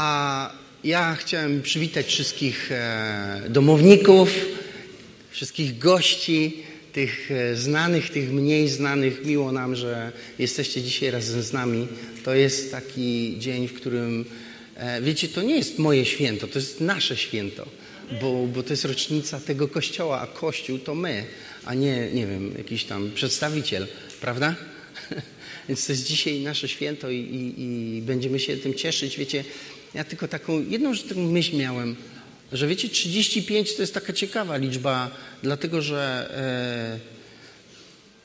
A ja chciałem przywitać wszystkich e, domowników, wszystkich gości, tych e, znanych, tych mniej znanych. Miło nam, że jesteście dzisiaj razem z nami. To jest taki dzień, w którym, e, wiecie, to nie jest moje święto, to jest nasze święto, bo, bo to jest rocznica tego kościoła, a kościół to my, a nie, nie wiem, jakiś tam przedstawiciel, prawda? Więc to jest dzisiaj nasze święto i, i, i będziemy się tym cieszyć. Wiecie, ja tylko taką, jedną taką myśl miałem, że wiecie, 35 to jest taka ciekawa liczba, dlatego że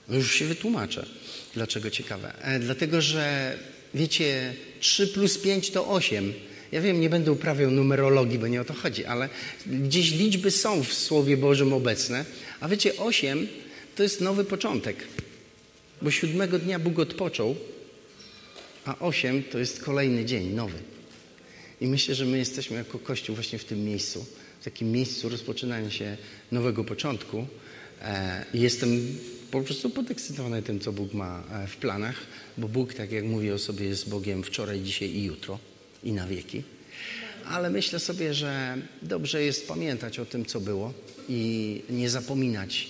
e, już się wytłumaczę, dlaczego ciekawe. E, dlatego, że wiecie, 3 plus 5 to 8. Ja wiem, nie będę uprawiał numerologii, bo nie o to chodzi, ale gdzieś liczby są w Słowie Bożym obecne. A wiecie, 8 to jest nowy początek, bo siódmego dnia Bóg odpoczął, a 8 to jest kolejny dzień, nowy. I myślę, że my jesteśmy jako Kościół właśnie w tym miejscu, w takim miejscu rozpoczynania się nowego początku. E, I jestem po prostu podekscytowany tym, co Bóg ma e, w planach, bo Bóg, tak jak mówi o sobie, jest Bogiem wczoraj, dzisiaj i jutro i na wieki. Ale myślę sobie, że dobrze jest pamiętać o tym, co było i nie zapominać,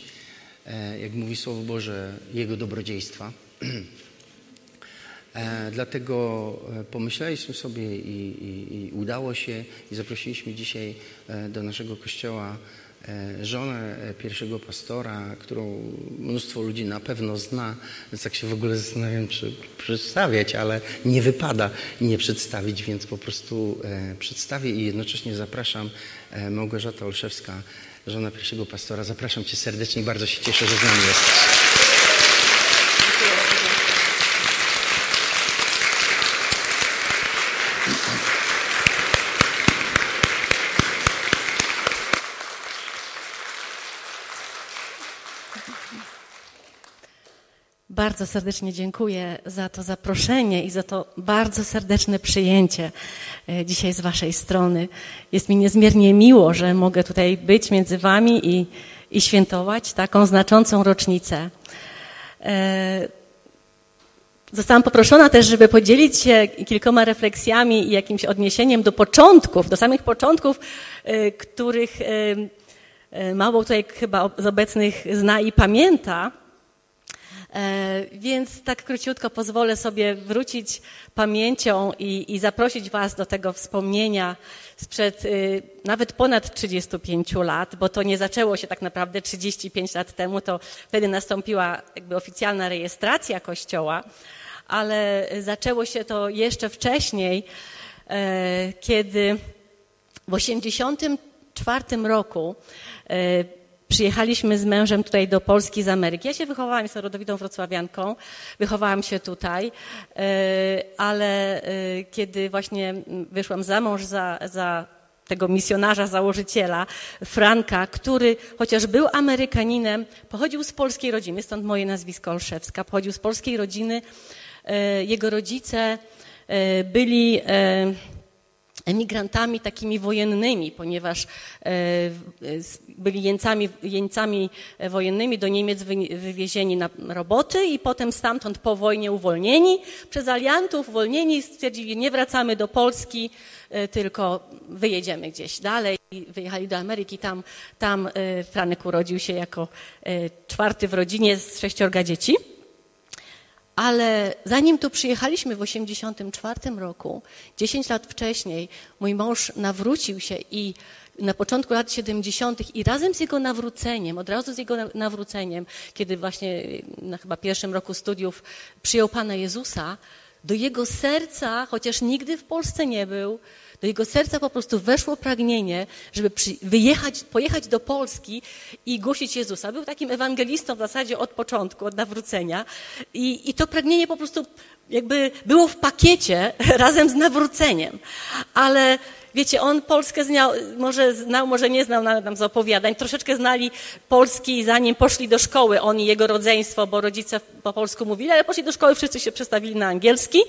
e, jak mówi Słowo Boże, Jego dobrodziejstwa. E, dlatego e, pomyśleliśmy sobie i, i, i, udało się i zaprosiliśmy dzisiaj e, do naszego kościoła żonę pierwszego pastora, którą mnóstwo ludzi na pewno zna, więc tak się w ogóle zastanawiam, czy przedstawiać, ale nie wypada nie przedstawić, więc po prostu przedstawię i jednocześnie zapraszam Małgorzata Olszewska, żona pierwszego pastora. Zapraszam Cię serdecznie, bardzo się cieszę, że z nami jesteś. Bardzo serdecznie dziękuję za to zaproszenie i za to bardzo serdeczne przyjęcie e, dzisiaj z Waszej strony. Jest mi niezmiernie miło, że mogę tutaj być między Wami i, i świętować taką znaczącą rocznicę. E, zostałam poproszona też, żeby podzielić się kilkoma refleksjami i jakimś odniesieniem do początków, do samych początków, e, których mało tutaj chyba z obecnych zna i pamięta. E, więc tak króciutko pozwolę sobie wrócić pamięcią i, i zaprosić Was do tego wspomnienia sprzed y, nawet ponad 35 lat, bo to nie zaczęło się tak naprawdę 35 lat temu, to wtedy nastąpiła jakby oficjalna rejestracja Kościoła, ale zaczęło się to jeszcze wcześniej, e, kiedy w 1984 roku e, Przyjechaliśmy z mężem tutaj do Polski z Ameryki. Ja się wychowałam, jestem rodowitą wrocławianką, wychowałam się tutaj, e, ale e, kiedy właśnie wyszłam za mąż za, za tego misjonarza, założyciela, Franka, który chociaż był Amerykaninem, pochodził z polskiej rodziny, stąd moje nazwisko Olszewska, pochodził z polskiej rodziny. E, jego rodzice byli emigrantami takimi wojennymi, ponieważ e, byli jeńcami, jeńcami wojennymi do Niemiec wywiezieni na roboty i potem stamtąd po wojnie uwolnieni przez aliantów, uwolnieni, stwierdzili, nie wracamy do Polski, e, tylko wyjedziemy gdzieś dalej. Wyjechali do Ameryki, tam, tam e, Franek urodził się jako czwarty w rodzinie z sześciorga dzieci. Ale zanim tu przyjechaliśmy w 1984 roku, 10 lat wcześniej, mój mąż nawrócił się i na początku lat 70. i razem z jego nawróceniem, od razu z jego nawróceniem, kiedy właśnie na chyba pierwszym roku studiów przyjął Pana Jezusa, do jego serca, chociaż nigdy w Polsce nie był, do jego serca po prostu weszło pragnienie, żeby wyjechać, pojechać do Polski i głosić Jezusa. Był takim ewangelistą w zasadzie od początku, od nawrócenia. I, i to pragnienie po prostu jakby było w pakiecie razem z nawróceniem. Ale wiecie, on Polskę znał, może znał, może nie znał nam z opowiadań. Troszeczkę znali Polski, zanim poszli do szkoły, on i jego rodzeństwo, bo rodzice po polsku mówili, ale poszli do szkoły, wszyscy się przestawili na angielski.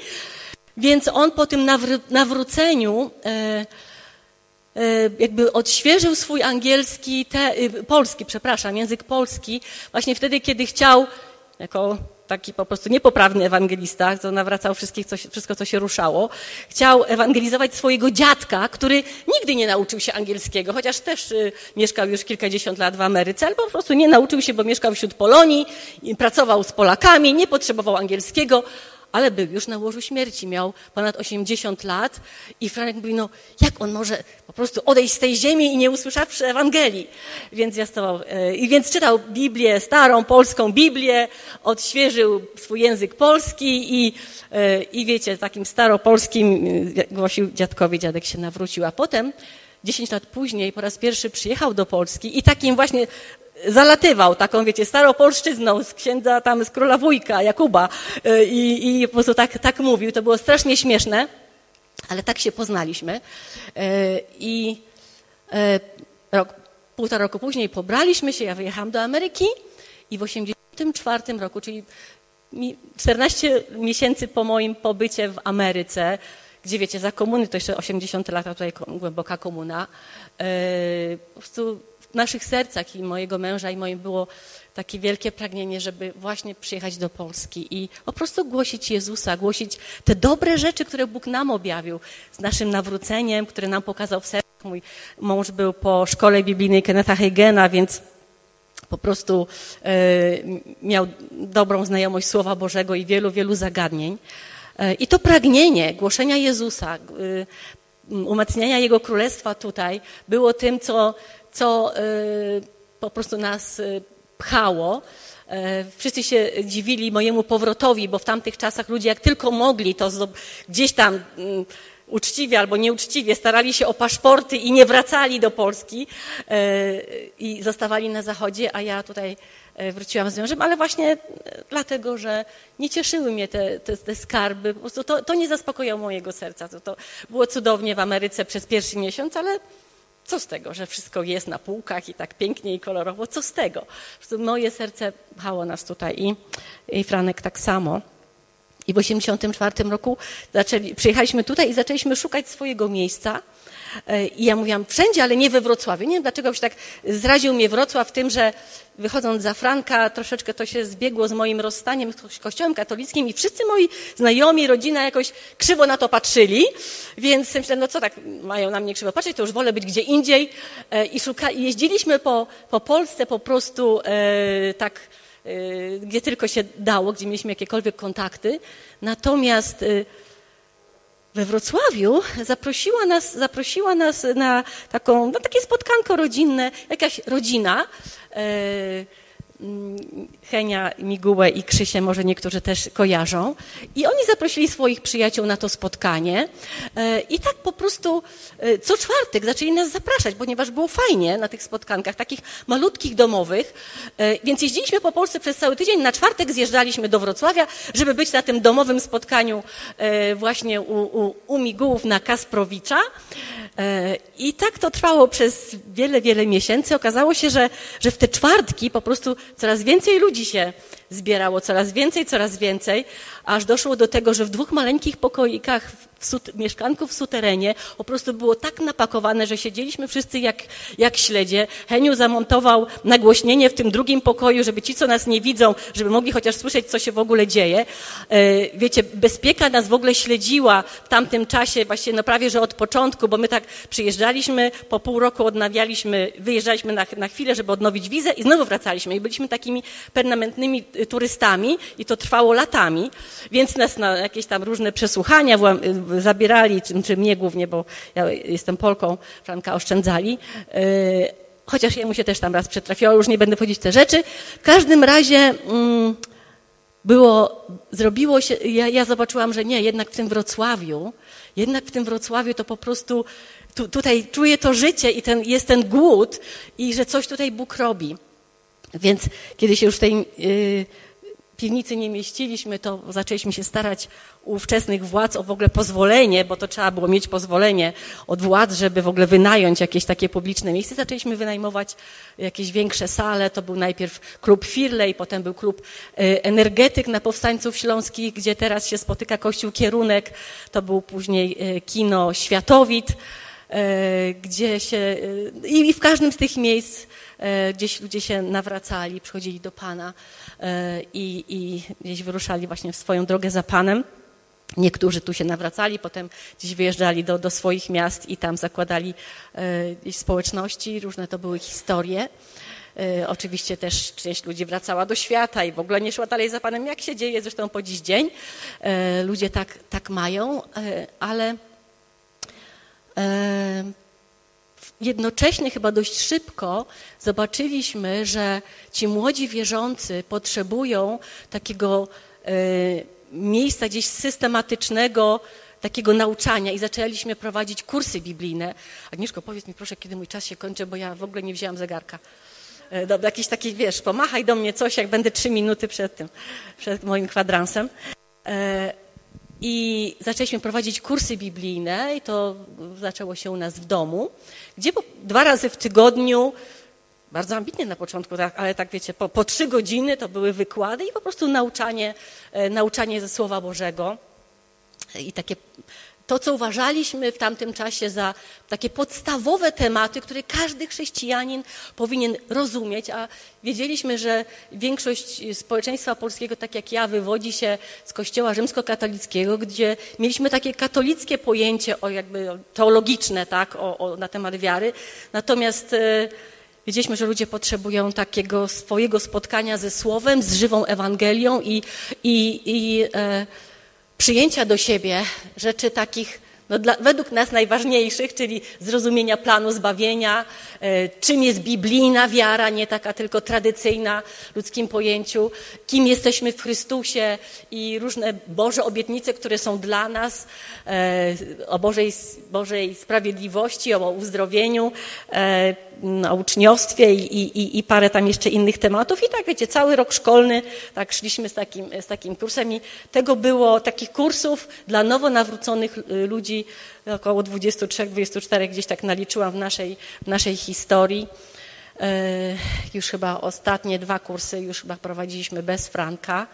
Więc on po tym nawróceniu e, e, jakby odświeżył swój angielski, te, y, polski, przepraszam, język polski, właśnie wtedy, kiedy chciał jako taki po prostu niepoprawny ewangelista, co nawracał wszystkich, co, wszystko, co się ruszało. Chciał ewangelizować swojego dziadka, który nigdy nie nauczył się angielskiego, chociaż też y, mieszkał już kilkadziesiąt lat w Ameryce, ale po prostu nie nauczył się, bo mieszkał wśród Polonii, pracował z Polakami, nie potrzebował angielskiego, ale był już na łożu śmierci, miał ponad 80 lat i Franek mówi, no jak on może po prostu odejść z tej ziemi i nie usłyszawszy Ewangelii? Więc e, i więc czytał Biblię, starą polską Biblię, odświeżył swój język polski i, e, i wiecie, takim staropolskim e, głosił dziadkowi, dziadek się nawrócił, a potem 10 lat później po raz pierwszy przyjechał do Polski i takim właśnie zalatywał taką, wiecie, staropolszczyzną z księdza tam, z króla wujka, Jakuba e, i, i po prostu tak, tak mówił. To było strasznie śmieszne, ale tak się poznaliśmy. E, I e, rok, półtora roku później pobraliśmy się, ja wyjechałam do Ameryki i w 1984 roku, czyli 14 miesięcy po moim pobycie w Ameryce, gdzie wiecie, za komuny to jeszcze 80 lat, tutaj głęboka komuna, po prostu w naszych sercach i mojego męża i moim było takie wielkie pragnienie, żeby właśnie przyjechać do Polski i po prostu głosić Jezusa, głosić te dobre rzeczy, które Bóg nam objawił z naszym nawróceniem, które nam pokazał w sercu. Mój mąż był po szkole biblijnej Kennetha Hagena, więc po prostu e, miał dobrą znajomość Słowa Bożego i wielu, wielu zagadnień. E, I to pragnienie głoszenia Jezusa, e, umacniania Jego Królestwa tutaj było tym, co co y, po prostu nas y, pchało. E, wszyscy się dziwili mojemu powrotowi, bo w tamtych czasach ludzie jak tylko mogli, to gdzieś tam mm, uczciwie albo nieuczciwie starali się o paszporty i nie wracali do Polski e, i zostawali na zachodzie, a ja tutaj e, wróciłam z mężem, ale właśnie dlatego, że nie cieszyły mnie te, te, te skarby, po prostu to, to nie zaspokojało mojego serca. To, to było cudownie w Ameryce przez pierwszy miesiąc, ale co z tego, że wszystko jest na półkach i tak pięknie i kolorowo? Co z tego? Moje serce pchało nas tutaj i, i Franek tak samo. I w 1984 roku zaczęli, przyjechaliśmy tutaj i zaczęliśmy szukać swojego miejsca. E, I ja mówiłam, wszędzie, ale nie we Wrocławiu. Nie wiem, dlaczego się tak zraził mnie Wrocław tym, że wychodząc za Franka, troszeczkę to się zbiegło z moim rozstaniem z kościołem katolickim i wszyscy moi znajomi, rodzina jakoś krzywo na to patrzyli, więc myślałem, no co tak mają na mnie krzywo patrzeć, to już wolę być gdzie indziej. E, I szuka, jeździliśmy po, po Polsce po prostu e, tak gdzie tylko się dało, gdzie mieliśmy jakiekolwiek kontakty. Natomiast e, we Wrocławiu zaprosiła nas, zaprosiła nas na, taką, na takie spotkanko rodzinne, jakaś rodzina. Yy, Henia, Migułę i Krzysię może niektórzy też kojarzą. I oni zaprosili swoich przyjaciół na to spotkanie. E, I tak po prostu e, co czwartek zaczęli nas zapraszać, ponieważ było fajnie na tych spotkankach, takich malutkich, domowych. E, więc jeździliśmy po Polsce przez cały tydzień. Na czwartek zjeżdżaliśmy do Wrocławia, żeby być na tym domowym spotkaniu właśnie u, u, u Migułów na Kasprowicza. I tak to trwało przez wiele, wiele miesięcy. Okazało się, że, że w te czwartki po prostu coraz więcej ludzi się zbierało, coraz więcej, coraz więcej, aż doszło do tego, że w dwóch maleńkich pokoikach w mieszkanku w suterenie po prostu było tak napakowane, że siedzieliśmy wszyscy jak, jak śledzie. Heniu zamontował nagłośnienie w tym drugim pokoju, żeby ci, co nas nie widzą, żeby mogli chociaż słyszeć, co się w ogóle dzieje. E, wiecie, bezpieka nas w ogóle śledziła w tamtym czasie, właściwie no prawie, że od początku, bo my tak przyjeżdżaliśmy, po pół roku odnawialiśmy, wyjeżdżaliśmy na, na chwilę, żeby odnowić wizę i znowu wracaliśmy. I byliśmy takimi permanentnymi y, turystami i to trwało latami, więc nas na jakieś tam różne przesłuchania zabierali, czy, czy mnie głównie, bo ja jestem Polką, Franka oszczędzali. E, chociaż jemu się też tam raz przetrafiło, już nie będę w te rzeczy. W każdym razie mm, było, zrobiło się, ja, ja, zobaczyłam, że nie, jednak w tym Wrocławiu, jednak w tym Wrocławiu to po prostu, tu, tutaj czuję to życie i ten, jest ten głód i że coś tutaj Bóg robi. Więc kiedy się już w tej yy, piwnicy nie mieściliśmy, to zaczęliśmy się starać u ówczesnych władz o w ogóle pozwolenie, bo to trzeba było mieć pozwolenie od władz, żeby w ogóle wynająć jakieś takie publiczne miejsce. Zaczęliśmy wynajmować jakieś większe sale. To był najpierw klub Firley, potem był klub e, Energetyk na Powstańców Śląskich, gdzie teraz się spotyka Kościół Kierunek. To był później e, kino Światowit. gdzie się, i w każdym z tych miejsc gdzieś ludzie się nawracali, przychodzili do Pana i, i gdzieś wyruszali właśnie w swoją drogę za Panem. Niektórzy tu się nawracali, potem gdzieś wyjeżdżali do, do swoich miast i tam zakładali e, społeczności, różne to były historie. E, oczywiście też część ludzi wracała do świata i w ogóle nie szła dalej za Panem, jak się dzieje zresztą po dziś dzień. E, ludzie tak, tak mają, e, ale e, jednocześnie chyba dość szybko zobaczyliśmy, że ci młodzi wierzący potrzebują takiego e, miejsca gdzieś systematycznego takiego nauczania i zaczęliśmy prowadzić kursy biblijne. Agnieszko, powiedz mi proszę, kiedy mój czas się kończy, bo ja w ogóle nie wzięłam zegarka. E, Dobra, jakiś taki, wiesz, pomachaj do mnie coś, jak będę trzy minuty przed tym, przed moim kwadransem. I zaczęliśmy prowadzić kursy biblijne i to zaczęło się u nas w domu, gdzie dwa razy w tygodniu bardzo ambitnie na początku, tak, ale tak wiecie, po, po trzy godziny to były wykłady i po prostu nauczanie, e, nauczanie ze Słowa Bożego. I takie, to, co uważaliśmy w tamtym czasie za takie podstawowe tematy, które każdy chrześcijanin powinien rozumieć, a wiedzieliśmy, że większość społeczeństwa polskiego, tak jak ja, wywodzi się z kościoła rzymskokatolickiego, gdzie mieliśmy takie katolickie pojęcie o jakby teologiczne, tak, o, o na temat wiary. Natomiast e, Wiedzieliśmy, że ludzie potrzebują takiego swojego spotkania ze Słowem, z żywą Ewangelią i, i, i e, przyjęcia do siebie rzeczy takich no dla, według nas najważniejszych, czyli zrozumienia planu zbawienia, e, czym jest biblijna wiara, nie taka tylko tradycyjna w ludzkim pojęciu, kim jesteśmy w Chrystusie i różne Boże obietnice, które są dla nas, e, o Bożej, Bożej sprawiedliwości, o uzdrowieniu, e, o uczniostwie i, i, i parę tam jeszcze innych tematów. I tak, wiecie, cały rok szkolny tak szliśmy z takim, z takim kursem i tego było, takich kursów dla nowo nawróconych y, ludzi około 23-24 gdzieś tak naliczyłam w naszej, w naszej historii. E, już chyba ostatnie dwa kursy już chyba prowadziliśmy bez Franka.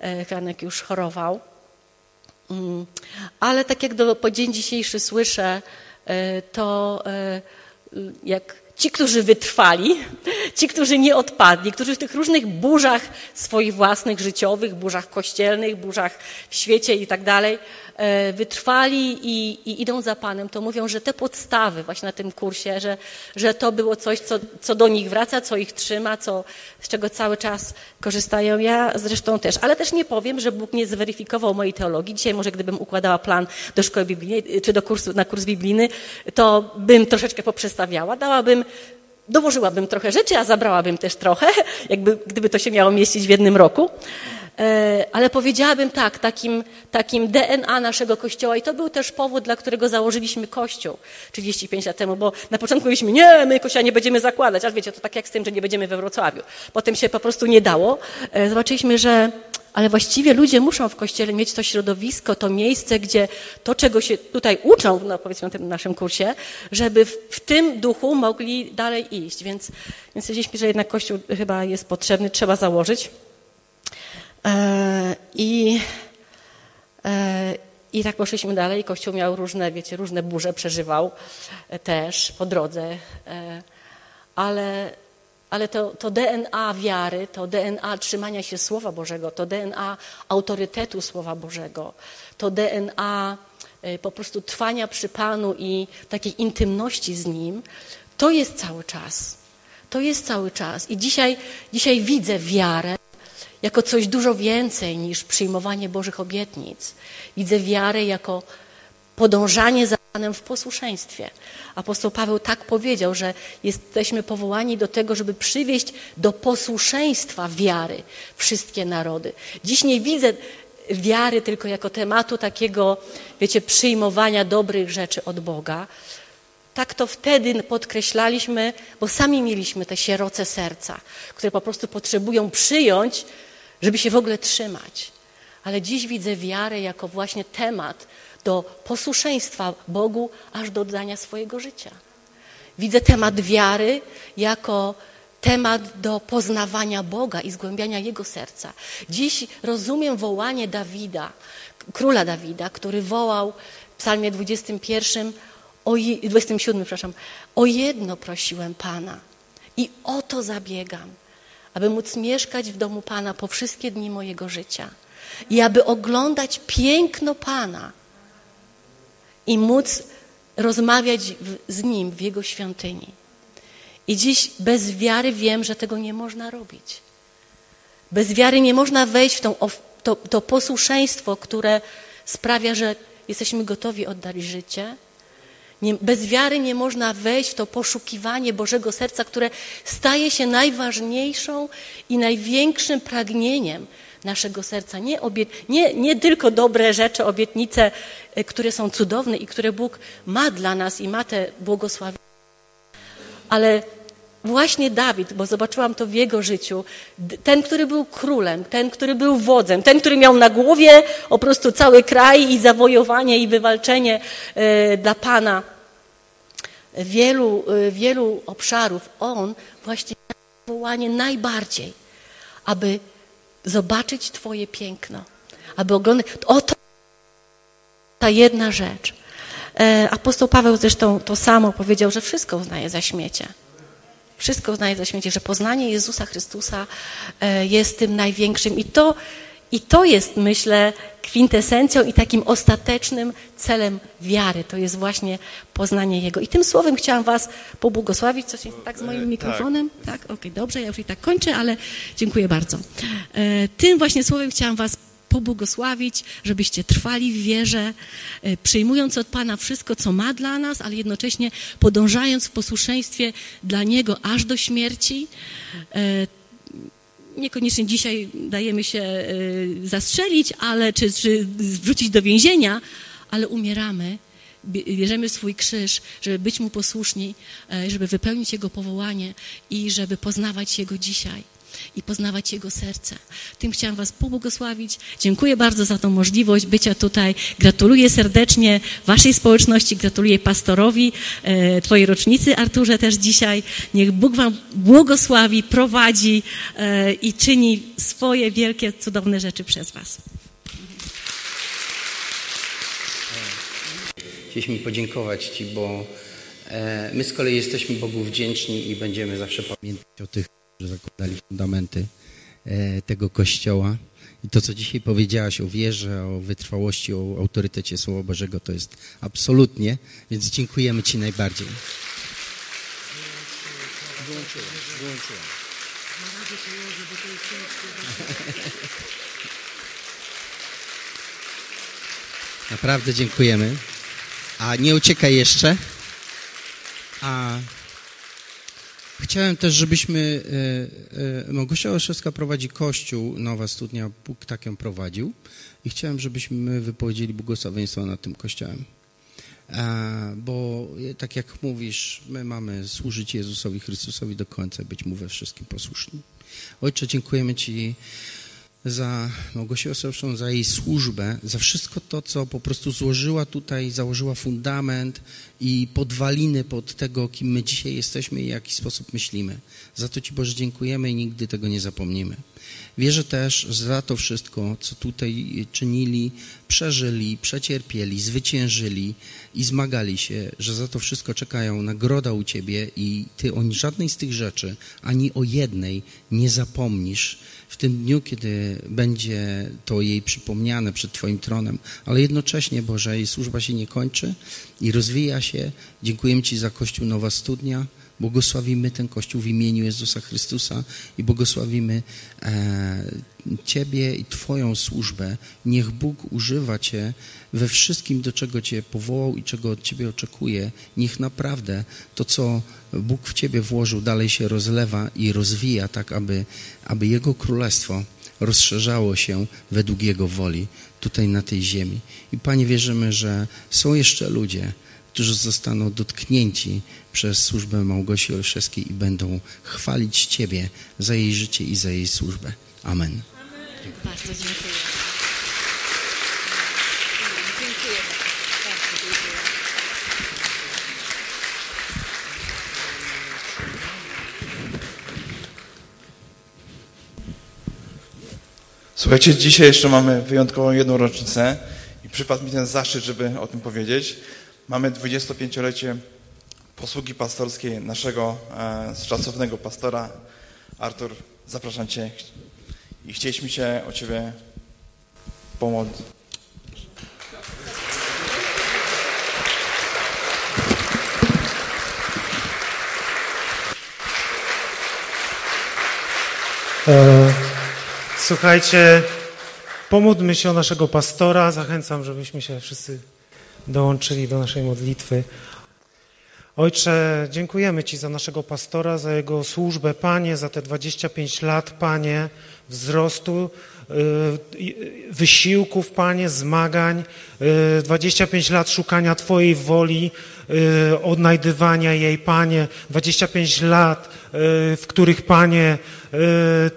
E, Franek już chorował. Mm. Ale tak jak do, po dzień dzisiejszy słyszę, e, to jak ci, którzy wytrwali, ci, którzy nie odpadli, którzy w tych różnych burzach swoich własnych życiowych, burzach kościelnych, burzach w świecie i tak dalej, wytrwali i, i, idą za Panem, to mówią, że te podstawy właśnie na tym kursie, że, że to było coś, co, co do nich wraca, co ich trzyma, co, z czego cały czas korzystają. Ja zresztą też, ale też nie powiem, że Bóg nie zweryfikował mojej teologii. Dzisiaj może gdybym układała plan do szkoły biblijnej, czy do kursu, na kurs biblijny, to bym troszeczkę poprzestawiała, dałabym dołożyłabym trochę rzeczy, a zabrałabym też trochę, jakby, gdyby to się miało mieścić w jednym roku. E, ale powiedziałabym tak, takim, takim DNA naszego kościoła i to był też powód, dla którego założyliśmy kościół 35 lat temu, bo na początku mówiliśmy, nie, my kościoła nie będziemy zakładać, ale wiecie, to tak jak z tym, że nie będziemy we Wrocławiu. Potem się po prostu nie dało. E, zobaczyliśmy, że ale właściwie ludzie muszą w kościele mieć to środowisko, to miejsce, gdzie to, czego się tutaj uczą, no powiedzmy w tym naszym kursie, żeby w, w tym duchu mogli dalej iść. Więc, więc stwierdziliśmy, że jednak kościół chyba jest potrzebny, trzeba założyć. E, I, e, I tak poszliśmy dalej. Kościół miał różne, wiecie, różne burze przeżywał też po drodze, e, ale ale to, to DNA wiary, to DNA trzymania się Słowa Bożego, to DNA autorytetu Słowa Bożego, to DNA po prostu trwania przy Panu i takiej intymności z Nim, to jest cały czas. To jest cały czas. I dzisiaj, dzisiaj widzę wiarę jako coś dużo więcej niż przyjmowanie Bożych obietnic. Widzę wiarę jako podążanie za Panem w posłuszeństwie. Apostoł Paweł tak powiedział, że jesteśmy powołani do tego, żeby przywieść do posłuszeństwa wiary wszystkie narody. Dziś nie widzę wiary tylko jako tematu takiego, wiecie, przyjmowania dobrych rzeczy od Boga. Tak to wtedy podkreślaliśmy, bo sami mieliśmy te sieroce serca, które po prostu potrzebują przyjąć, żeby się w ogóle trzymać. Ale dziś widzę wiarę jako właśnie temat, do posłuszeństwa Bogu, aż do oddania swojego życia. Widzę temat wiary jako temat do poznawania Boga i zgłębiania Jego serca. Dziś rozumiem wołanie Dawida, króla Dawida, który wołał w psalmie 21 o, 27, przepraszam, o jedno prosiłem Pana i o to zabiegam, aby móc mieszkać w domu Pana po wszystkie dni mojego życia i aby oglądać piękno Pana i móc rozmawiać z Nim w Jego świątyni. I dziś bez wiary wiem, że tego nie można robić. Bez wiary nie można wejść w tą, to, to posłuszeństwo, które sprawia, że jesteśmy gotowi oddać życie. Nie, bez wiary nie można wejść w to poszukiwanie Bożego serca, które staje się najważniejszą i największym pragnieniem naszego serca. Nie, nie, nie tylko dobre rzeczy, obietnice, e, które są cudowne i które Bóg ma dla nas i ma te błogosławienia, ale właśnie Dawid, bo zobaczyłam to w jego życiu, ten, który był królem, ten, który był wodzem, ten, który miał na głowie po prostu cały kraj i zawojowanie i wywalczenie e, dla Pana wielu, e, wielu obszarów, on właśnie wołanie najbardziej, aby zobaczyć Twoje piękno, aby oglądać. Oto ta jedna rzecz. E, apostoł Paweł zresztą to samo powiedział, że wszystko uznaje za śmiecie. Wszystko uznaje za śmiecie, że poznanie Jezusa Chrystusa e, jest tym największym. I to, I to jest, myślę, kwintesencją i takim ostatecznym celem wiary. To jest właśnie poznanie Jego. I tym słowem chciałam Was pobłogosławić. Coś jest tak z moim e, mikrofonem? Tak, tak? okej, okay, dobrze, ja już i tak kończę, ale dziękuję bardzo. E, tym właśnie słowem chciałam Was pobłogosławić, żebyście trwali w wierze, e, przyjmując od Pana wszystko, co ma dla nas, ale jednocześnie podążając w posłuszeństwie dla Niego aż do śmierci. E, niekoniecznie dzisiaj dajemy się e, zastrzelić, ale czy, czy wrzucić do więzienia, ale umieramy bierzemy swój krzyż, żeby być Mu posłuszni, żeby wypełnić Jego powołanie i żeby poznawać Jego dzisiaj i poznawać Jego serce. Tym chciałam Was pobłogosławić. Dziękuję bardzo za tą możliwość bycia tutaj. Gratuluję serdecznie Waszej społeczności, gratuluję pastorowi e, Twojej rocznicy, Arturze, też dzisiaj. Niech Bóg Wam błogosławi, prowadzi e, i czyni swoje wielkie, cudowne rzeczy przez Was. Chcieliśmy podziękować Ci, bo e, my z kolei jesteśmy Bogu wdzięczni i będziemy zawsze pamiętać o tych, że zakładali fundamenty e, tego kościoła. I to, co dzisiaj powiedziałaś o wierze, o wytrwałości, o autorytecie Słowa Bożego, to jest absolutnie, więc dziękujemy Ci najbardziej. Wyłączyłem, wyłączyłem. Naprawdę dziękujemy. A nie uciekaj jeszcze. A Chciałem też, żebyśmy, e, e, Małgosia Olszewska prowadzi kościół, Nowa Studnia, Bóg tak ją prowadził i chciałem, żebyśmy wypowiedzieli błogosławieństwo nad tym kościołem. Bo tak jak mówisz, my mamy służyć Jezusowi Chrystusowi do końca, być Mu we wszystkim posłuszni. Ojcze, dziękujemy Ci za Małgosię Ostrowską, za jej służbę, za wszystko to, co po prostu złożyła tutaj, założyła fundament i podwaliny pod tego, kim my dzisiaj jesteśmy i w jaki sposób myślimy. Za to Ci Boże dziękujemy i nigdy tego nie zapomnimy. Wierzę też za to wszystko, co tutaj czynili, przeżyli, przecierpieli, zwyciężyli i zmagali się, że za to wszystko czekają nagroda u Ciebie i Ty o żadnej z tych rzeczy, ani o jednej nie zapomnisz w tym dniu, kiedy będzie to jej przypomniane przed Twoim tronem, ale jednocześnie, Boże, jej służba się nie kończy i rozwija się. Dziękujemy Ci za Kościół Nowa Studnia. Błogosławimy ten Kościół w imieniu Jezusa Chrystusa i błogosławimy e, Ciebie i Twoją służbę. Niech Bóg używa Cię we wszystkim, do czego Cię powołał i czego od Ciebie oczekuje. Niech naprawdę to, co Bóg w Ciebie włożył, dalej się rozlewa i rozwija, tak aby, aby Jego Królestwo rozszerzało się według Jego woli tutaj na tej ziemi. I Panie, wierzymy, że są jeszcze ludzie, którzy zostaną dotknięci przez służbę Małgosi Olszewskiej i będą chwalić Ciebie za jej życie i za jej służbę. Amen. Bardzo dziękuję. Słuchajcie, dzisiaj jeszcze mamy wyjątkową jedną rocznicę i przypadł mi ten zaszczyt, żeby o tym powiedzieć. Mamy 25-lecie posługi pastorskiej naszego e, szacownego pastora. Artur, zapraszam Cię i chcieliśmy się o Ciebie pomodlić. E, słuchajcie, pomódlmy się o naszego pastora. Zachęcam, żebyśmy się wszyscy dołączyli do naszej modlitwy. Ojcze, dziękujemy Ci za naszego pastora, za jego służbę, Panie, za te 25 lat, Panie, wzrostu, wysiłków, Panie, zmagań, 25 y, lat szukania Twojej woli, y, odnajdywania jej, Panie, 25 lat, w których, Panie,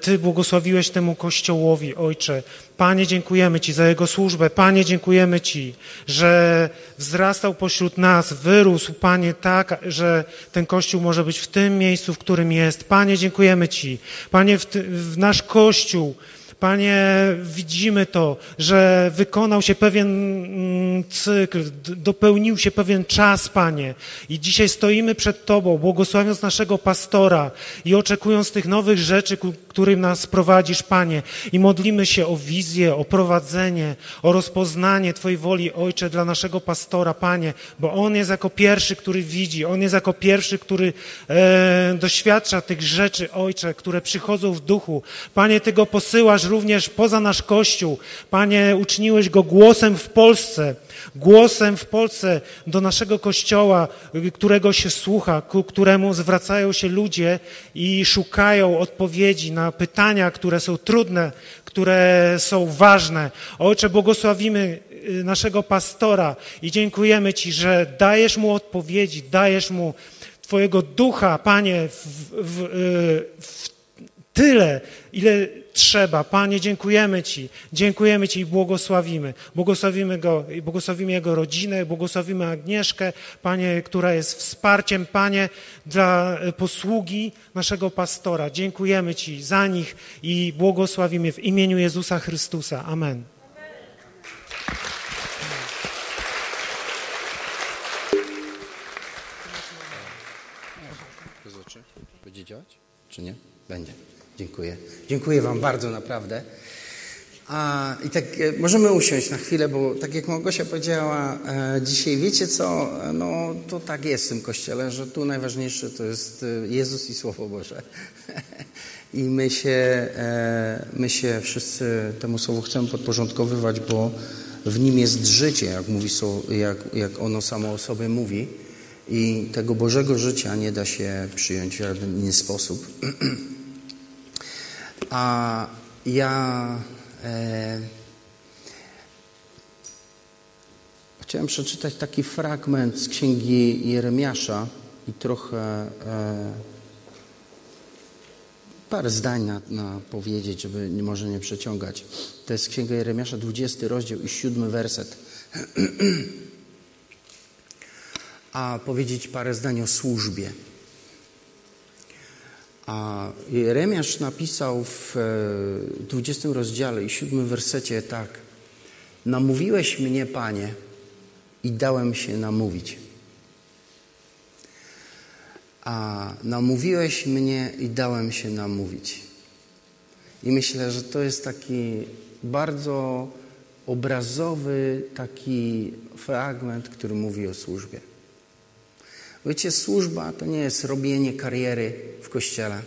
Ty błogosławiłeś temu Kościołowi, Ojcze. Panie, dziękujemy Ci za Jego służbę. Panie, dziękujemy Ci, że wzrastał pośród nas, wyrósł, Panie, tak, że ten Kościół może być w tym miejscu, w którym jest. Panie, dziękujemy Ci. Panie, w, ty, w nasz Kościół Panie, widzimy to, że wykonał się pewien mm, cykl, dopełnił się pewien czas, Panie. I dzisiaj stoimy przed Tobą, błogosławiąc naszego pastora i oczekując tych nowych rzeczy, którym nas prowadzisz, Panie. I modlimy się o wizję, o prowadzenie, o rozpoznanie Twojej woli, Ojcze, dla naszego pastora, Panie, bo On jest jako pierwszy, który widzi, On jest jako pierwszy, który e, doświadcza tych rzeczy, Ojcze, które przychodzą w duchu. Panie, Ty go posyłasz również poza nasz Kościół. Panie, uczyniłeś go głosem w Polsce, głosem w Polsce do naszego Kościoła, którego się słucha, ku któremu zwracają się ludzie i szukają odpowiedzi na pytania, które są trudne, które są ważne. Ojcze, błogosławimy y, naszego pastora i dziękujemy Ci, że dajesz mu odpowiedzi, dajesz mu Twojego ducha, Panie, w, w, y, w tyle, ile trzeba. Panie, dziękujemy Ci, dziękujemy Ci i błogosławimy. Błogosławimy Go błogosławimy Jego rodzinę, błogosławimy Agnieszkę, Panie, która jest wsparciem, Panie, dla posługi naszego pastora. Dziękujemy Ci za nich i błogosławimy w imieniu Jezusa Chrystusa. Amen. Będzie działać? Czy nie? Będzie. Dziękuję. Dziękuję Wam bardzo, naprawdę. A, I tak e, możemy usiąść na chwilę, bo tak jak Małgosia powiedziała e, dzisiaj, wiecie co, no to tak jest w tym Kościele, że tu najważniejsze to jest e, Jezus i Słowo Boże. I my się, e, my się wszyscy temu Słowu chcemy podporządkowywać, bo w nim jest życie, jak, mówi, jak, jak ono samo o sobie mówi. I tego Bożego życia nie da się przyjąć w żaden inny sposób. A ja e, chciałem przeczytać taki fragment z księgi Jeremiasza i trochę e, parę zdań na, na, powiedzieć, żeby nie, może nie przeciągać. To jest księga Jeremiasza, 20 rozdział i 7 werset. A powiedzieć parę zdań o służbie. A Jeremiasz napisał w 20 e, rozdziale i 7 wersecie tak. Namówiłeś mnie, Panie, i dałem się namówić. A namówiłeś mnie i dałem się namówić. I myślę, że to jest taki bardzo obrazowy taki fragment, który mówi o służbie. Wiecie, służba to nie jest robienie kariery w kościele.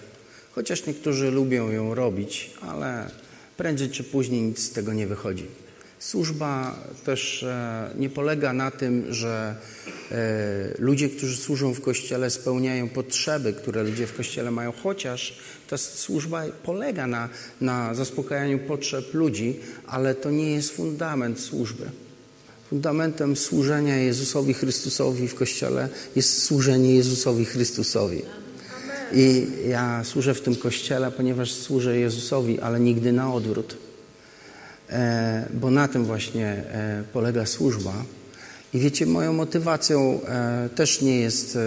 Chociaż niektórzy lubią ją robić, ale prędzej czy później nic z tego nie wychodzi. Służba też e, nie polega na tym, że e, ludzie, którzy służą w kościele, spełniają potrzeby, które ludzie w kościele mają, chociaż ta służba polega na, na zaspokajaniu potrzeb ludzi, ale to nie jest fundament służby. Fundamentem służenia Jezusowi Chrystusowi w Kościele jest służenie Jezusowi Chrystusowi. I ja służę w tym Kościele, ponieważ służę Jezusowi, ale nigdy na odwrót. E, bo na tym właśnie e, polega służba. I wiecie, moją motywacją e, też nie jest,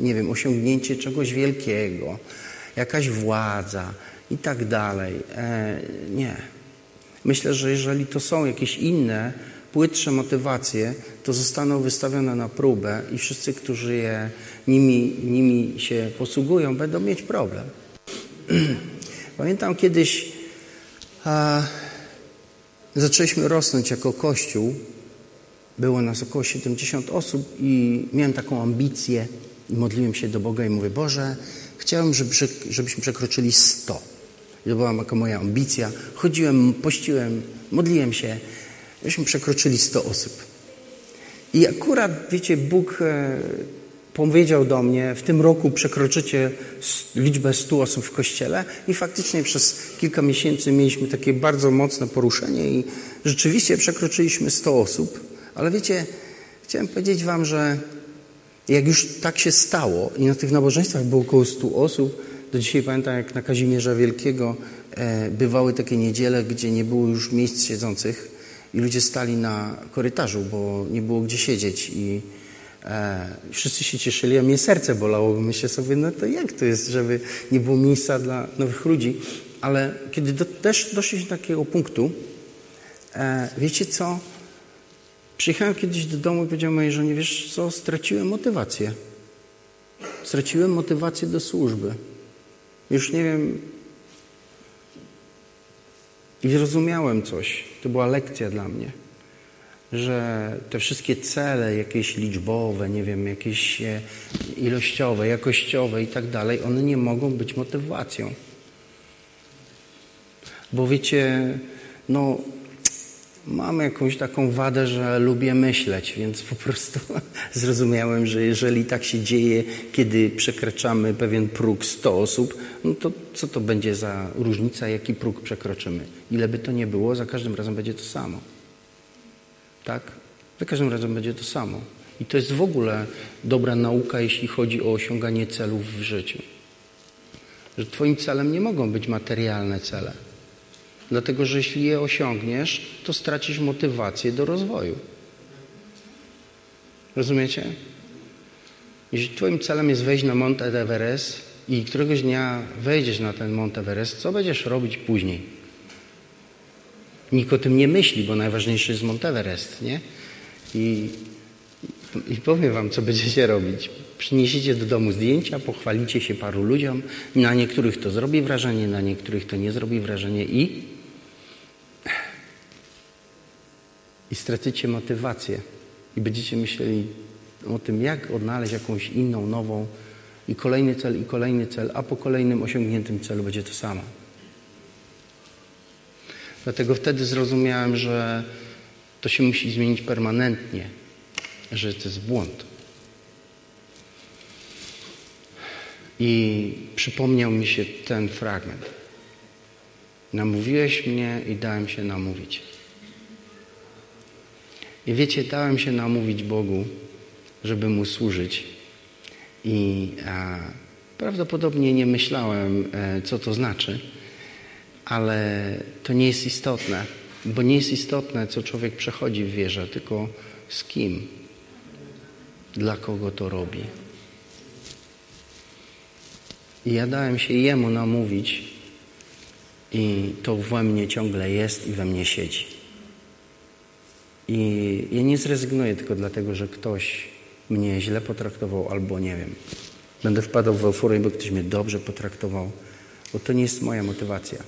nie wiem, osiągnięcie czegoś wielkiego, jakaś władza i tak dalej. Nie. Myślę, że jeżeli to są jakieś inne płytsze motywacje, to zostaną wystawione na próbę i wszyscy, którzy je, nimi, nimi się posługują, będą mieć problem. Pamiętam kiedyś a, zaczęliśmy rosnąć jako kościół. Było nas około 70 osób i miałem taką ambicję i modliłem się do Boga i mówię, Boże, chciałem, żeby, żebyśmy przekroczyli 100. I to była moja ambicja. Chodziłem, pościłem, modliłem się, żebyśmy przekroczyli 100 osób. I akurat, wiecie, Bóg e, powiedział do mnie, w tym roku przekroczycie liczbę 100 osób w kościele i faktycznie przez kilka miesięcy mieliśmy takie bardzo mocne poruszenie i rzeczywiście przekroczyliśmy 100 osób. Ale wiecie, chciałem powiedzieć wam, że jak już tak się stało i na tych nabożeństwach było około 100 osób, do dzisiaj pamiętam, jak na Kazimierza Wielkiego e, bywały takie niedziele, gdzie nie było już miejsc siedzących i ludzie stali na korytarzu, bo nie było gdzie siedzieć i e, wszyscy się cieszyli, a mnie serce bolało, bo myślę sobie, no to jak to jest, żeby nie było miejsca dla nowych ludzi. Ale kiedy do, też doszliśmy do takiego punktu, e, wiecie co? Przyjechałem kiedyś do domu i powiedziałem mojej żonie, wiesz co, straciłem motywację. Straciłem motywację do służby. Już nie wiem. I zrozumiałem coś. To była lekcja dla mnie, że te wszystkie cele, jakieś liczbowe, nie wiem, jakieś e, ilościowe, jakościowe i tak dalej, one nie mogą być motywacją. Bo wiecie, no Mam jakąś taką wadę, że lubię myśleć, więc po prostu zrozumiałem, że jeżeli tak się dzieje, kiedy przekraczamy pewien próg 100 osób, no to co to będzie za różnica, jaki próg przekroczymy? Ile by to nie było, za każdym razem będzie to samo. Tak? Za każdym razem będzie to samo. I to jest w ogóle dobra nauka, jeśli chodzi o osiąganie celów w życiu. Że Twoim celem nie mogą być materialne cele. Dlatego, że jeśli je osiągniesz, to stracisz motywację do rozwoju. Rozumiecie? Jeśli Twoim celem jest wejść na Mount Everest i któregoś dnia wejdziesz na ten Mount Everest, co będziesz robić później? Nikt o tym nie myśli, bo najważniejszy jest Mount Everest, nie? I, i powiem wam, co będziecie robić. Przyniesiecie do domu zdjęcia, pochwalicie się paru ludziom. Na niektórych to zrobi wrażenie, na niektórych to nie zrobi wrażenie i i stracicie motywację i będziecie myśleli o tym, jak odnaleźć jakąś inną, nową i kolejny cel, i kolejny cel, a po kolejnym osiągniętym celu będzie to samo. Dlatego wtedy zrozumiałem, że to się musi zmienić permanentnie, że to jest błąd. I przypomniał mi się ten fragment. Namówiłeś mnie i dałem się namówić. I wiecie, dałem się namówić Bogu, żeby Mu służyć. I a, prawdopodobnie nie myślałem, e, co to znaczy, ale to nie jest istotne, bo nie jest istotne, co człowiek przechodzi w wierze, tylko z kim, dla kogo to robi. I ja dałem się Jemu namówić i to we mnie ciągle jest i we mnie siedzi. I ja nie zrezygnuję tylko dlatego, że ktoś mnie źle potraktował albo nie wiem. Będę wpadał w euforię, bo ktoś mnie dobrze potraktował, bo to nie jest moja motywacja.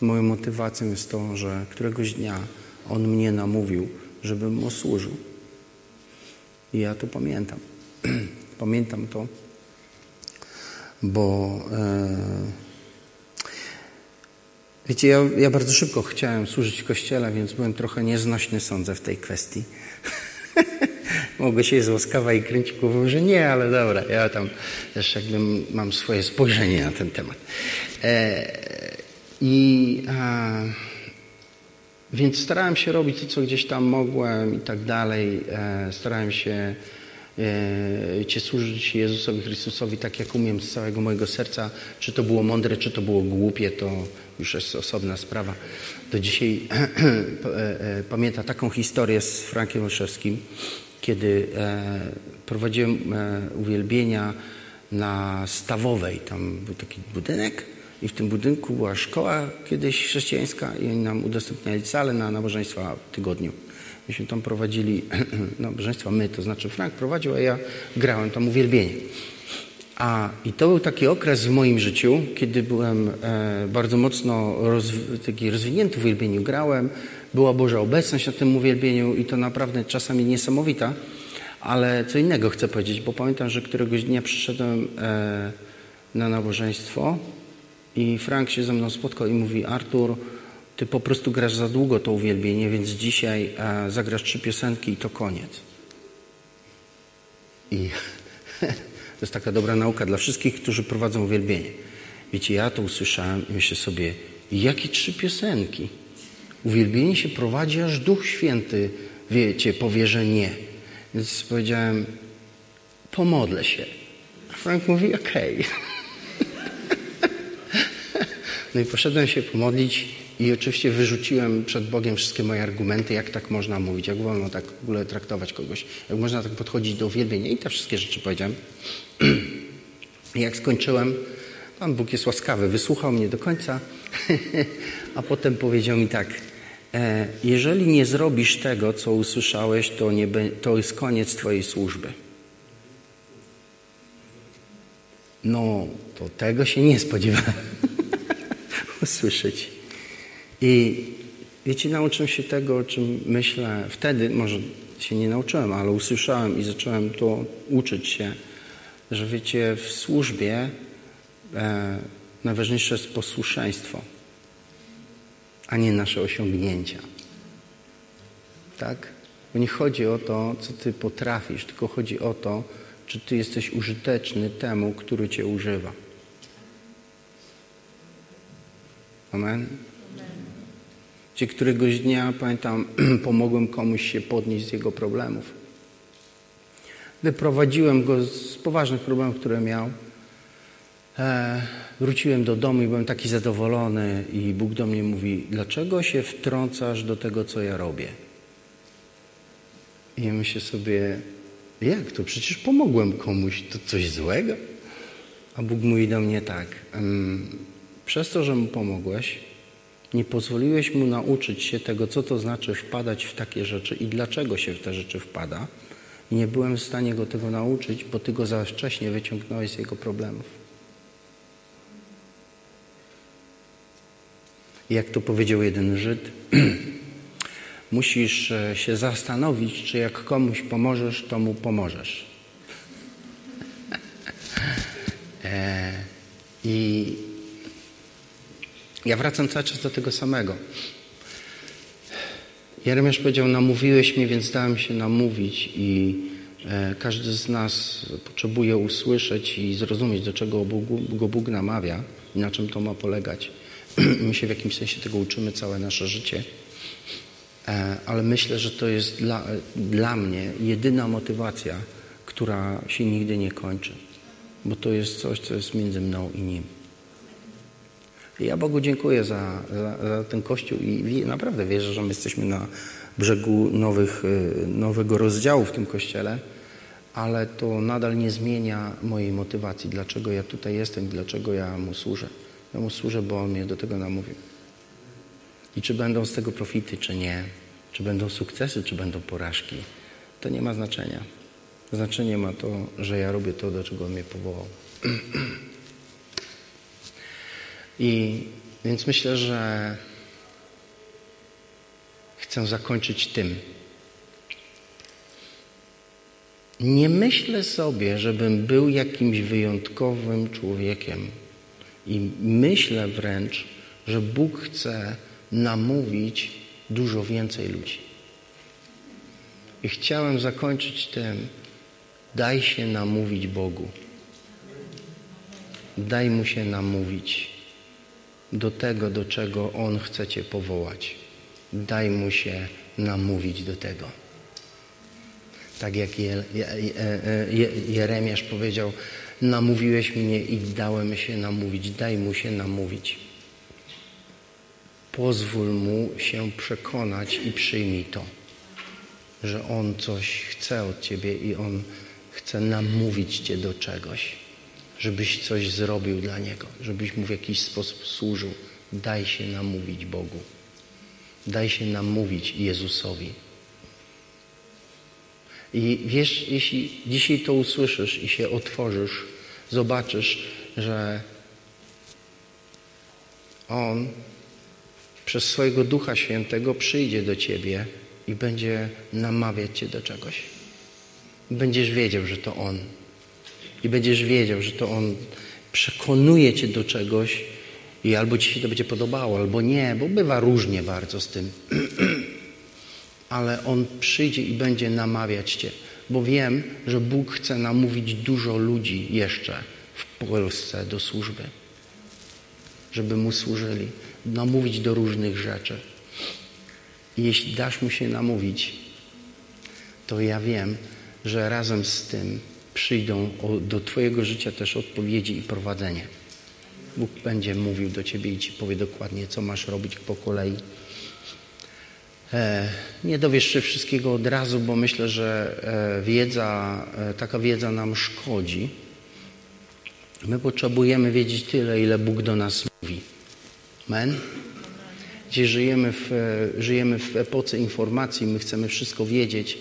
Moją motywacją jest to, że któregoś dnia On mnie namówił, żebym Mu służył. I ja to pamiętam. pamiętam to, bo... E, Wiecie, ja, ja, bardzo szybko chciałem służyć w kościele, więc byłem trochę nieznośny, sądzę, w tej kwestii. Mogę się jest łaskawa i kręcić głową, że nie, ale dobra, ja tam też jakby mam swoje spojrzenie na ten temat. E, I a, więc starałem się robić to, co gdzieś tam mogłem i tak dalej. E, starałem się Cię służyć Jezusowi Chrystusowi tak, jak umiem z całego mojego serca. Czy to było mądre, czy to było głupie, to już jest osobna sprawa. Do dzisiaj e, e, pamiętam taką historię z Frankiem Olszewskim, kiedy e, prowadziłem uwielbienia na Stawowej. Tam był taki budynek I w tym budynku była szkoła kiedyś chrześcijańska i oni nam udostępniali salę na nabożeństwa w tygodniu. Myśmy tam prowadzili nabożeństwa, my, to znaczy Frank prowadził, a ja grałem tam uwielbienie. A i to był taki okres w moim życiu, kiedy byłem e, bardzo mocno rozw- taki rozwinięty w uwielbieniu. Grałem, była Boża obecność na tym uwielbieniu i to naprawdę czasami niesamowita. Ale co innego chcę powiedzieć, bo pamiętam, że któregoś dnia przyszedłem e, na nabożeństwo i Frank się ze mną spotkał i mówi: Artur, ty po prostu grasz za długo to uwielbienie, więc dzisiaj zagrasz trzy piosenki i to koniec. I to jest taka dobra nauka dla wszystkich, którzy prowadzą uwielbienie. Wiecie, ja to usłyszałem i myślę sobie, jakie trzy piosenki? Uwielbienie się prowadzi, aż Duch Święty, wiecie, powie, że nie. Więc powiedziałem, pomodlę się. A Frank mówi, okej. Okay. No i poszedłem się pomodlić i oczywiście wyrzuciłem przed Bogiem wszystkie moje argumenty, jak tak można mówić, jak wolno tak w ogóle traktować kogoś, jak można tak podchodzić do uwielbienia i te wszystkie rzeczy powiedziałem. I jak skończyłem, Pan Bóg jest łaskawy, wysłuchał mnie do końca, a potem powiedział mi tak, e, jeżeli nie zrobisz tego, co usłyszałeś, to, nie, to jest koniec Twojej służby. No, to tego się nie spodziewałem usłyszeć. I wiecie, nauczyłem się tego, o czym myślę wtedy, może się nie nauczyłem, ale usłyszałem i zacząłem to uczyć się, że wiecie, w służbie e, najważniejsze jest posłuszeństwo, a nie nasze osiągnięcia. Tak? Bo nie chodzi o to, co ty potrafisz, tylko chodzi o to, czy ty jesteś użyteczny temu, który cię używa. Amen. Gdzie któregoś dnia, pamiętam, pomogłem komuś się podnieść z jego problemów. Wyprowadziłem go z poważnych problemów, które miał. E, wróciłem do domu i byłem taki zadowolony i Bóg do mnie mówi, dlaczego się wtrącasz do tego, co ja robię? I ja myślę sobie, jak to? Przecież pomogłem komuś, to coś złego? A Bóg mówi do mnie tak, przez to, że mu pomogłeś, nie pozwoliłeś mu nauczyć się tego, co to znaczy wpadać w takie rzeczy i dlaczego się w te rzeczy wpada. I nie byłem w stanie go tego nauczyć, bo ty go za wcześnie wyciągnąłeś z jego problemów. Jak to powiedział jeden Żyd, musisz się zastanowić, czy jak komuś pomożesz, to mu pomożesz. e, I ja wracam cały czas do tego samego. Jeremiasz powiedział, namówiłeś mnie, więc dałem się namówić i e, każdy z nas potrzebuje usłyszeć i zrozumieć, do czego Bóg, go Bóg namawia i na czym to ma polegać. My się w jakimś sensie tego uczymy całe nasze życie, e, ale myślę, że to jest dla, dla mnie jedyna motywacja, która się nigdy nie kończy, bo to jest coś, co jest między mną i Nim. Ja Bogu dziękuję za, za, za, ten Kościół i naprawdę wierzę, że my jesteśmy na brzegu nowych, y, nowego rozdziału w tym Kościele, ale to nadal nie zmienia mojej motywacji, dlaczego ja tutaj jestem, dlaczego ja Mu służę. Ja Mu służę, bo On mnie do tego namówił. I czy będą z tego profity, czy nie, czy będą sukcesy, czy będą porażki, to nie ma znaczenia. Znaczenie ma to, że ja robię to, do czego On mnie powołał. I więc myślę, że chcę zakończyć tym. Nie myślę sobie, żebym był jakimś wyjątkowym człowiekiem. I myślę wręcz, że Bóg chce namówić dużo więcej ludzi. I chciałem zakończyć tym, daj się namówić Bogu. Daj Mu się namówić do tego, do czego On chce Cię powołać. Daj Mu się namówić do tego. Tak jak Je, Je, Jeremiasz powiedział, namówiłeś mnie i dałem się namówić. Daj Mu się namówić. Pozwól Mu się przekonać i przyjmij to, że On coś chce od Ciebie i On chce namówić Cię do czegoś żebyś coś zrobił dla Niego, żebyś Mu w jakiś sposób służył. Daj się namówić Bogu. Daj się namówić Jezusowi. I wiesz, jeśli dzisiaj to usłyszysz i się otworzysz, zobaczysz, że On przez swojego Ducha Świętego przyjdzie do Ciebie i będzie namawiać Cię do czegoś. Będziesz wiedział, że to On. I będziesz wiedział, że to On przekonuje Cię do czegoś i albo Ci się to będzie podobało, albo nie, bo bywa różnie bardzo z tym. Ale On przyjdzie i będzie namawiać Cię, bo wiem, że Bóg chce namówić dużo ludzi jeszcze w Polsce do służby, żeby Mu służyli, namówić do różnych rzeczy. I jeśli dasz Mu się namówić, to ja wiem, że razem z tym przyjdą do Twojego życia też odpowiedzi i prowadzenie. Bóg będzie mówił do Ciebie i Ci powie dokładnie, co masz robić po kolei. E, nie dowiesz się wszystkiego od razu, bo myślę, że e, wiedza, e, taka wiedza nam szkodzi. My potrzebujemy wiedzieć tyle, ile Bóg do nas mówi. Amen? Gdzie żyjemy w, żyjemy w epoce informacji, my chcemy wszystko wiedzieć,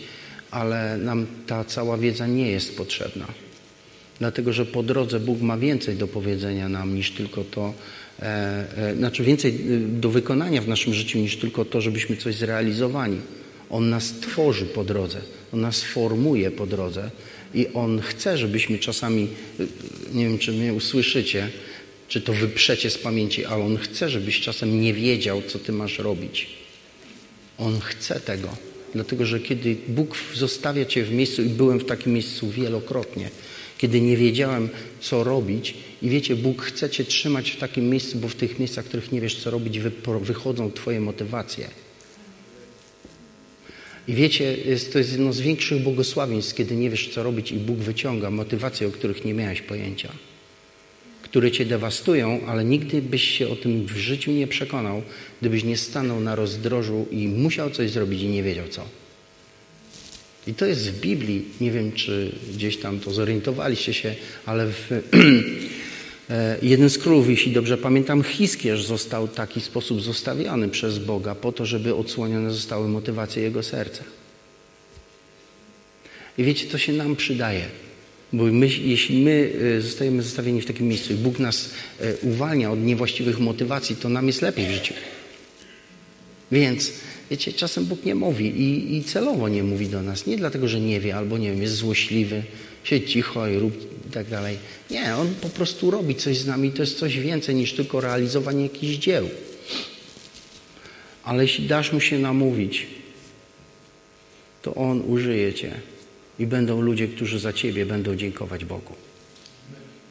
ale nam ta cała wiedza nie jest potrzebna. Dlatego, że po drodze Bóg ma więcej do powiedzenia nam niż tylko to, e, e, znaczy więcej e, do wykonania w naszym życiu niż tylko to, żebyśmy coś zrealizowali. On nas tworzy po drodze, On nas formuje po drodze i On chce, żebyśmy czasami, e, nie wiem czy mnie usłyszycie, czy to wyprzecie z pamięci, ale On chce, żebyś czasem nie wiedział, co Ty masz robić. On chce tego. Dlatego, że kiedy Bóg zostawia Cię w miejscu, i byłem w takim miejscu wielokrotnie, kiedy nie wiedziałem, co robić, i wiecie, Bóg chce Cię trzymać w takim miejscu, bo w tych miejscach, w których nie wiesz, co robić, wychodzą Twoje motywacje. I wiecie, jest, to jest jedno z większych błogosławieństw, kiedy nie wiesz, co robić, i Bóg wyciąga motywacje, o których nie miałeś pojęcia które cię dewastują, ale nigdy byś się o tym w życiu nie przekonał, gdybyś nie stanął na rozdrożu i musiał coś zrobić i nie wiedział co. I to jest w Biblii, nie wiem czy gdzieś tam to zorientowaliście się, ale w e, jeden z królów, jeśli dobrze pamiętam, Hiskierz został w taki sposób zostawiony przez Boga po to, żeby odsłonione zostały motywacje jego serca. I wiecie, to się nam przydaje. Bo my, jeśli my e, zostajemy zostawieni w takim miejscu i Bóg nas e, uwalnia od niewłaściwych motywacji, to nam jest lepiej w życiu. Więc, wiecie, czasem Bóg nie mówi i, i celowo nie mówi do nas. Nie dlatego, że nie wie albo, nie wiem, jest złośliwy, siedź cicho i rób i tak dalej. Nie, On po prostu robi coś z nami. To jest coś więcej niż tylko realizowanie jakichś dzieł. Ale jeśli dasz Mu się namówić, to On użyje Cię i będą ludzie, którzy za Ciebie będą dziękować Bogu.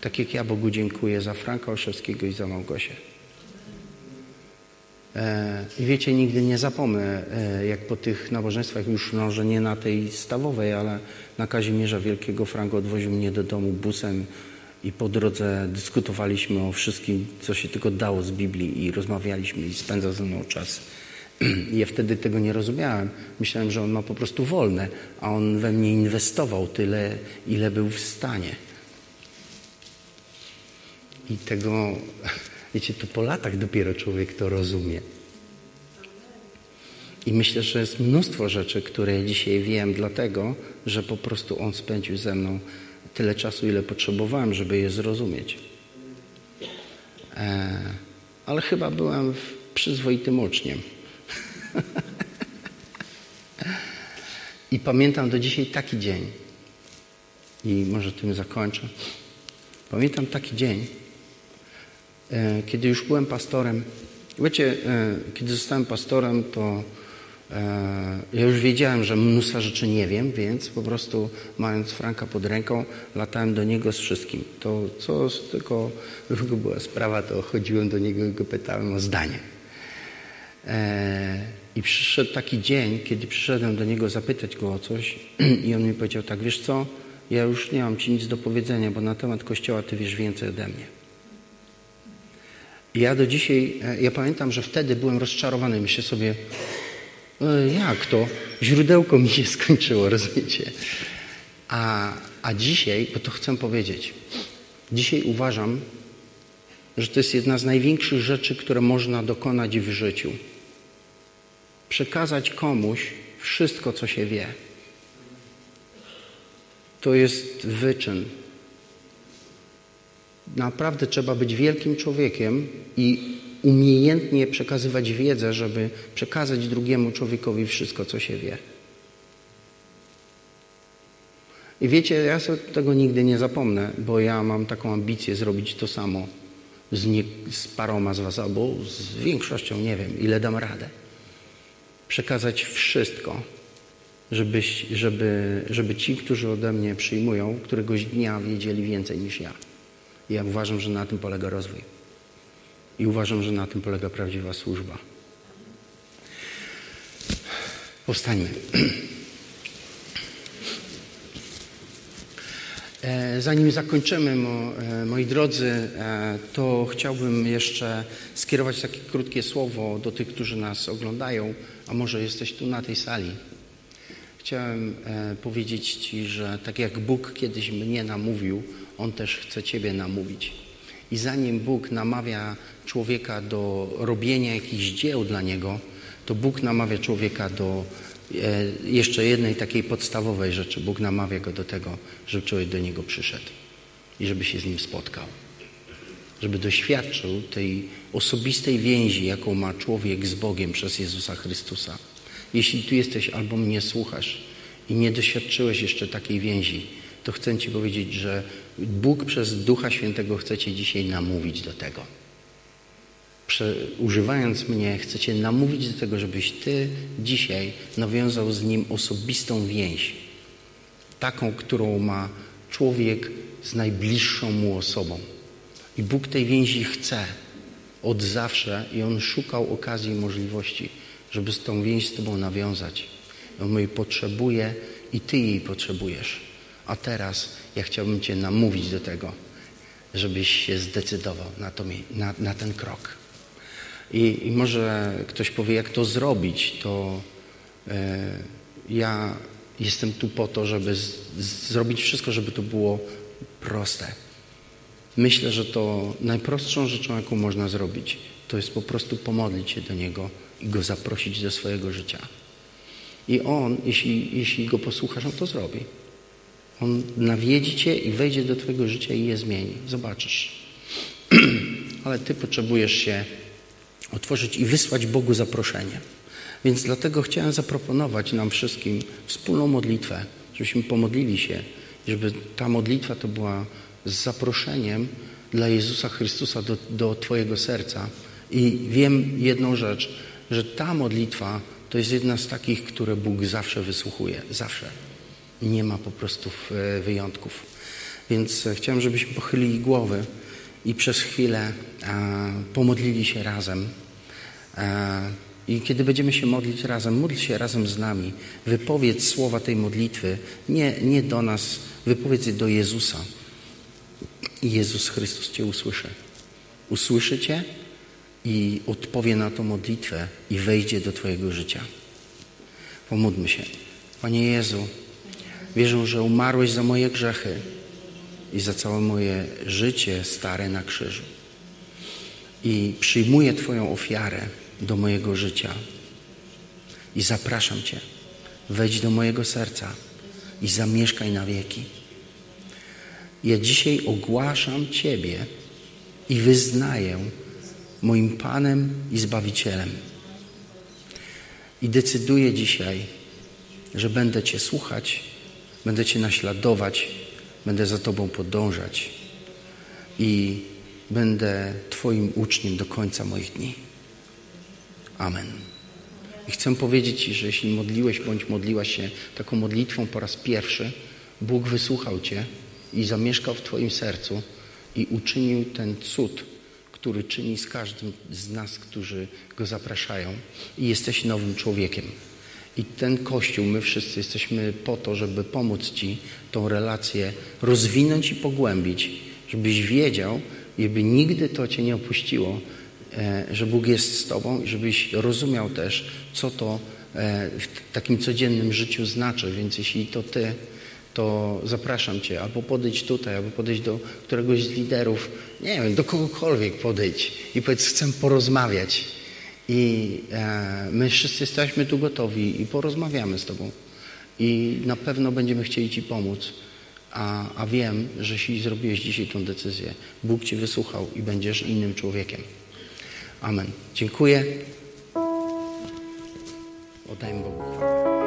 Tak jak ja Bogu dziękuję za Franka Olszewskiego i za Małgosię. E, I wiecie, nigdy nie zapomnę, e, jak po tych nabożeństwach, już może nie na tej stawowej, ale na Kazimierza Wielkiego Frank odwoził mnie do domu busem i po drodze dyskutowaliśmy o wszystkim, co się tylko dało z Biblii i rozmawialiśmy i spędzał ze mną czas. Ja wtedy tego nie rozumiałem. Myślałem, że on ma po prostu wolne, a on we mnie inwestował tyle, ile był w stanie. I tego, wiecie, to po latach dopiero człowiek to rozumie. I myślę, że jest mnóstwo rzeczy, które dzisiaj wiem, dlatego, że po prostu on spędził ze mną tyle czasu, ile potrzebowałem, żeby je zrozumieć. E, ale chyba byłem przyzwoitym uczniem. I pamiętam do dzisiaj taki dzień. I może tym zakończę. Pamiętam taki dzień, e, kiedy już byłem pastorem. Wiecie, e, kiedy zostałem pastorem, to e, ja już wiedziałem, że mnóstwo rzeczy nie wiem, więc po prostu mając Franka pod ręką, latałem do niego z wszystkim. To co tylko była sprawa, to chodziłem do niego i go pytałem o zdanie. I przyszedł taki dzień, kiedy przyszedłem do niego zapytać go o coś i on mi powiedział tak, wiesz co, ja już nie mam ci nic do powiedzenia, bo na temat Kościoła ty wiesz więcej ode mnie. I ja do dzisiaj, e, ja pamiętam, że wtedy byłem rozczarowany. Myślę sobie, e, jak to? Źródełko mi się skończyło, rozumiecie? A, a dzisiaj, bo to chcę powiedzieć, Dzisiaj uważam, że to jest jedna z największych rzeczy, które można dokonać w życiu. Przekazać komuś wszystko, co się wie. To jest wyczyn. Naprawdę trzeba być wielkim człowiekiem i umiejętnie przekazywać wiedzę, żeby przekazać drugiemu człowiekowi wszystko, co się wie. I wiecie, ja sobie tego nigdy nie zapomnę, bo ja mam taką ambicję zrobić to samo z, nie, z paroma z Was, albo z większością, nie wiem, ile dam radę. Przekazać wszystko, żeby, żeby, żeby ci, którzy ode mnie przyjmują, któregoś dnia wiedzieli więcej niż ja. I ja uważam, że na tym polega rozwój. I uważam, że na tym polega prawdziwa służba. Powstańmy. zanim zakończymy, e, moi drodzy, e, to chciałbym jeszcze skierować takie krótkie słowo do tych, którzy nas oglądają, a może jesteś tu na tej sali. Chciałem powiedzieć Ci, że tak jak Bóg kiedyś mnie namówił, On też chce Ciebie namówić. I zanim Bóg namawia człowieka do robienia jakichś dzieł dla Niego, to Bóg namawia człowieka do E, jeszcze jednej takiej podstawowej rzeczy. Bóg namawia go do tego, żeby człowiek do Niego przyszedł i żeby się z Nim spotkał. Żeby doświadczył tej osobistej więzi, jaką ma człowiek z Bogiem przez Jezusa Chrystusa. Jeśli tu jesteś albo mnie słuchasz i nie doświadczyłeś jeszcze takiej więzi, to chcę Ci powiedzieć, że Bóg przez Ducha Świętego chce Cię dzisiaj namówić do tego używając mnie, chcecie namówić do tego, żebyś Ty dzisiaj nawiązał z Nim osobistą więź. Taką, którą ma człowiek z najbliższą mu osobą. I Bóg tej więzi chce od zawsze i On szukał okazji i możliwości, żeby z tą więź z Tobą nawiązać. On jej potrzebuje i Ty jej potrzebujesz. A teraz ja chciałbym Cię namówić do tego, żebyś się zdecydował na, to, na, na ten krok. I, I, może ktoś powie, jak to zrobić, to e, ja jestem tu po to, żeby z, z, zrobić wszystko, żeby to było proste. Myślę, że to najprostszą rzeczą, jaką można zrobić, to jest po prostu pomodlić się do Niego i Go zaprosić do swojego życia. I On, jeśli, jeśli Go posłuchasz, On to zrobi. On nawiedzi Cię i wejdzie do Twojego życia i je zmieni. Zobaczysz. Ale Ty potrzebujesz się otworzyć i wysłać Bogu zaproszenie. Więc dlatego chciałem zaproponować nam wszystkim wspólną modlitwę, żebyśmy pomodlili się, żeby ta modlitwa to była z zaproszeniem dla Jezusa Chrystusa do, do Twojego serca. I wiem jedną rzecz, że ta modlitwa to jest jedna z takich, które Bóg zawsze wysłuchuje. Zawsze. Nie ma po prostu e, wyjątków. Więc e, chciałem, żebyśmy pochylili głowy i przez chwilę pomodlili się razem. I kiedy będziemy się modlić razem, módl się razem z nami. Wypowiedz słowa tej modlitwy, nie, nie do nas, wypowiedz je do Jezusa. I Jezus Chrystus Cię usłyszy. Usłyszy Cię i odpowie na tą modlitwę i wejdzie do Twojego życia. Pomódlmy się. Panie Jezu, wierzę, że umarłeś za moje grzechy i za całe moje życie stare na krzyżu. I przyjmuję Twoją ofiarę do mojego życia. I zapraszam Cię, wejdź do mojego serca i zamieszkaj na wieki. Ja dzisiaj ogłaszam Ciebie i wyznaję moim Panem i Zbawicielem. I decyduję dzisiaj, że będę Cię słuchać, będę Cię naśladować, będę za Tobą podążać i będę Twoim uczniem do końca moich dni. Amen. I chcę powiedzieć Ci, że jeśli modliłeś bądź modliłaś się taką modlitwą po raz pierwszy, Bóg wysłuchał Cię i zamieszkał w Twoim sercu i uczynił ten cud, który czyni z każdym z nas, którzy Go zapraszają i jesteś nowym człowiekiem. I ten Kościół, my wszyscy jesteśmy po to, żeby pomóc Ci tą relację rozwinąć i pogłębić, żebyś wiedział, żeby nigdy to Cię nie opuściło, że Bóg jest z Tobą i żebyś rozumiał też, co to e, w takim codziennym życiu znaczy. Więc jeśli to Ty, to zapraszam Cię, albo podejdź tutaj, albo podejdź do któregoś z liderów, nie wiem, do kogokolwiek podejdź i powiedz, chcę porozmawiać. I e, my wszyscy jesteśmy tu gotowi i porozmawiamy z Tobą. I na pewno będziemy chcieli Ci pomóc. A, a wiem, że jeśli zrobiłeś dzisiaj tą decyzję, Bóg Cię wysłuchał i będziesz innym człowiekiem. Amen. Dziękuję. Oddajmy Bogu chwałę.